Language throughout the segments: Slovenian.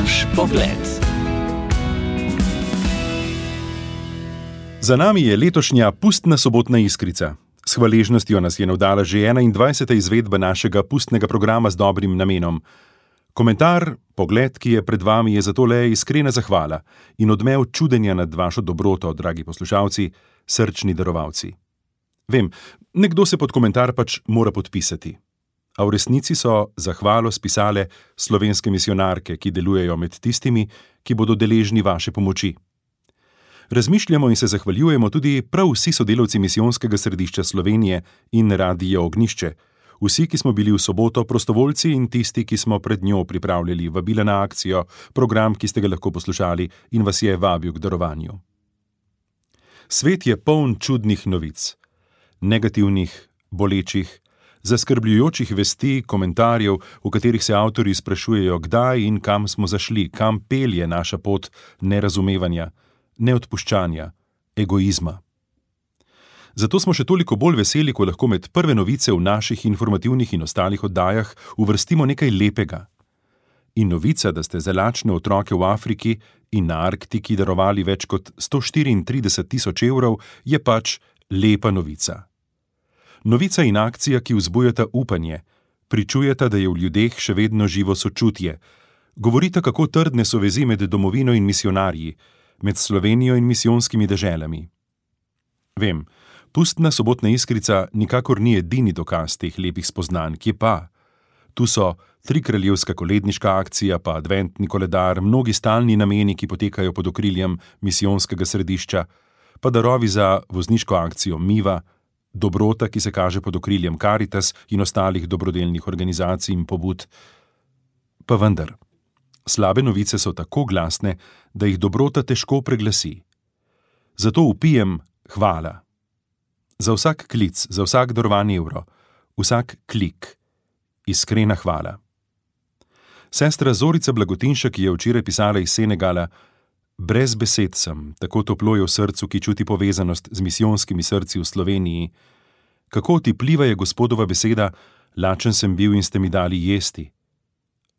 Naš pogled. Za nami je letošnja pustna sobotna iskrica. S hvaležnostjo nas je navdala že 21. izvedba našega pustnega programa z dobrim namenom. Komentar, pogled, ki je pred vami, je zato le iskrena zahvala in odmev čudenja nad vašo dobroto, dragi poslušalci, srčni darovalci. Vem, nekdo se pod komentar pač mora podpisati. A v resnici so zahvalo spisale slovenske misionarke, ki delujejo med tistimi, ki bodo deležni vaše pomoči. Razmišljamo in se zahvaljujemo tudi prav vsi sodelavci misijonskega središča Slovenije in Radija Ognišče, vsi, ki smo bili v soboto prostovoljci in tisti, ki smo pred njo pripravljali vabila na akcijo, program, ki ste ga lahko poslušali in vas je vabil k darovanju. Svet je poln čudnih novic, negativnih, bolečih, zaskrbljujočih vesti, komentarjev, v katerih se avtori sprašujejo, kdaj in kam smo zašli, kam pelje naša pot nerazumevanja, neodpuščanja, egoizma. Zato smo še toliko bolj veseli, ko lahko med prve novice v naših informativnih in ostalih oddajah uvrstimo nekaj lepega. In novica, da ste za lačne otroke v Afriki in na Arktiki darovali več kot 134 tisoč evrov, je pač lepa novica. Novica in akcija, ki vzbujata upanje, pričujeta, da je v ljudeh še vedno živo sočutje, govorita, kako trdne so vezi med domovino in misionarji, med Slovenijo in misijonskimi deželami. Vem, pustna sobotna iskrica nikakor ni edini dokaz teh lepih spoznanj, ki pa. Tu so tri kraljevska koledniška akcija, pa adventni koledar, mnogi stalni nameni, ki potekajo pod okriljem misijonskega središča, pa darovi za vozniško akcijo Miva, dobrota, ki se kaže pod okriljem Caritas in ostalih dobrodelnih organizacij in pobud. Pa vendar, slabe novice so tako glasne, da jih dobrota težko preglasi. Zato upijem hvala. Za vsak klic, za vsak darovan evro, vsak klik, iskrena hvala. Sestra Zorica Blagotinšek je včeraj pisala iz Senegala: Brez besed sem, tako toplo je v srcu, ki čuti povezanost z misijonskimi srci v Sloveniji. Kako ti pliva je gospodova beseda, lačen sem bil in ste mi dali jesti.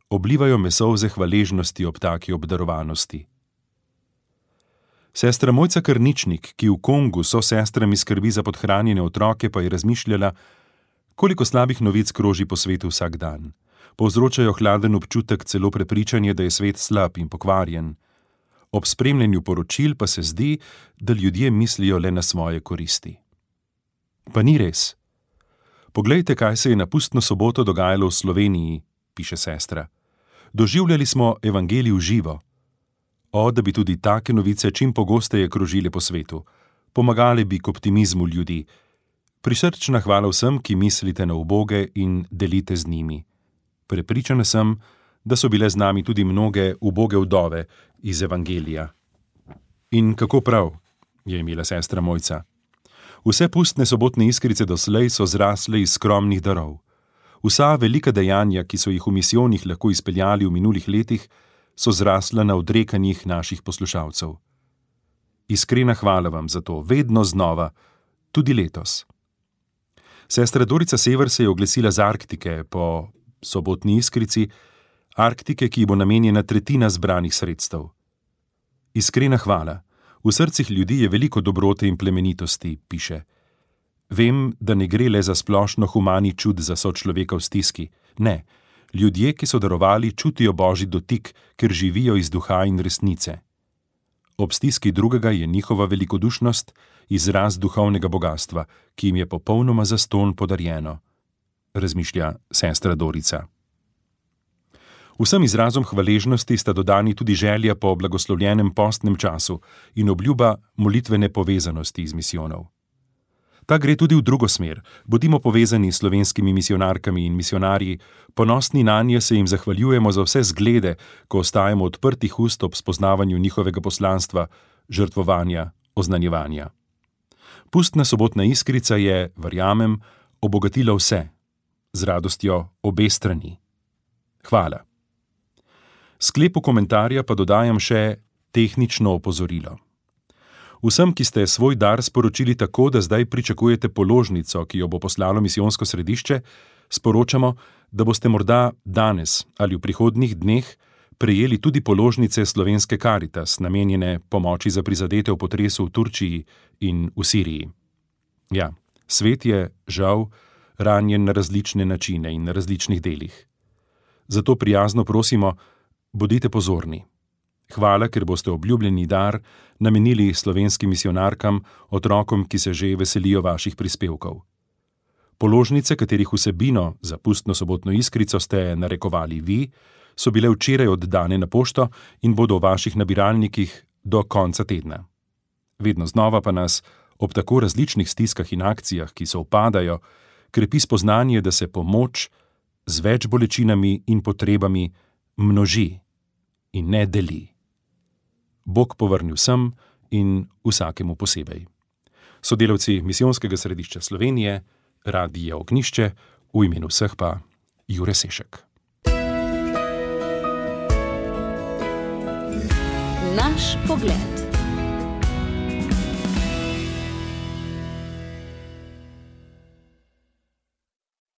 Oblivajo me solze hvaležnosti ob taki obdarovanosti. Sestra Mojca Krničnik, ki v Kongu so sestrami skrbi za podhranjene otroke, pa je razmišljala, koliko slabih novic kroži po svetu vsak dan. Povzročajo hladen občutek, celo prepričanje, da je svet slab in pokvarjen ob spremljanju poročil pa se zdi, da ljudje mislijo le na svoje koristi. Pa ni res. Poglejte, kaj se je na pustno soboto dogajalo v Sloveniji, piše sestra. Doživljali smo evangelij v živo. O, da bi tudi take novice čim pogosteje krožile po svetu, pomagale bi k optimizmu ljudi. Prisrčna hvala vsem, ki mislite na uboge in delite z njimi. Prepričana sem, da so bile z nami tudi mnoge uboge vdove iz Evangelija. In kako prav je imela sestra Mojca. Vse pustne sobotne iskrice doslej so zrasle iz skromnih darov. Vsa velika dejanja, ki so jih v misijonih lahko izpeljali v minulih letih, so zrasla na odrekanjih naših poslušalcev. Iskrena hvala vam za to, vedno znova, tudi letos. Sestra Dorica Sever se je oglesila z Arktike po sobotni iskrici, Arktike, ki bo namenjena tretjina zbranih sredstev. Iskrena hvala. V srcih ljudi je veliko dobrote in plemenitosti, piše. Vem, da ne gre le za splošno humani čud za sočloveka v stiski. Ne, ljudje, ki so darovali, čutijo božji dotik, ker živijo iz duha in resnice. Ob stiski drugega je njihova velikodušnost izraz duhovnega bogatstva, ki jim je popolnoma zaston podarjeno, razmišlja sestra Dorica. Vsem izrazom hvaležnosti sta dodani tudi želja po blagoslovljenem postnem času in obljuba molitvene povezanosti z misijonov. Ta gre tudi v drugo smer. Bodimo povezani s slovenskimi misionarkami in misionarji, ponosni na nje se jim zahvaljujemo za vse zglede, ko ostajamo odprtih ust ob spoznavanju njihovega poslanstva, žrtvovanja, oznanjevanja. Pustna sobotna iskrica je, verjamem, obogatila vse, z radostjo obe strani. Hvala. Sklepu komentarja pa dodajam še tehnično opozorilo. Vsem, ki ste svoj dar sporočili tako, da zdaj pričakujete položnico, ki jo bo poslalo misijonsko središče, sporočamo, da boste morda danes ali v prihodnjih dneh prejeli tudi položnice slovenske karitas, namenjene pomoči za prizadete v potresu v Turčiji in v Siriji. Ja, svet je, žal, ranjen na različne načine in na različnih delih. Zato prijazno prosimo, bodite pozorni. Hvala, ker boste obljubljeni dar namenili slovenskim misionarkam, otrokom, ki se že veselijo vaših prispevkov. Položnice, katerih vsebino za pustno sobotno iskrico ste narekovali vi, so bile včeraj oddane na pošto in bodo v vaših nabiralnikih do konca tedna. Vedno znova pa nas, ob tako različnih stiskah in akcijah, ki se upadajo, krepi spoznanje, da se pomoč z več bolečinami in potrebami množi in ne deli. Bog povrnil vsem in vsakemu posebej. Sodelavci Misijonskega središča Slovenije, Radio Ognišče, v imenu vseh pa Jure Sešek. Naš pogled.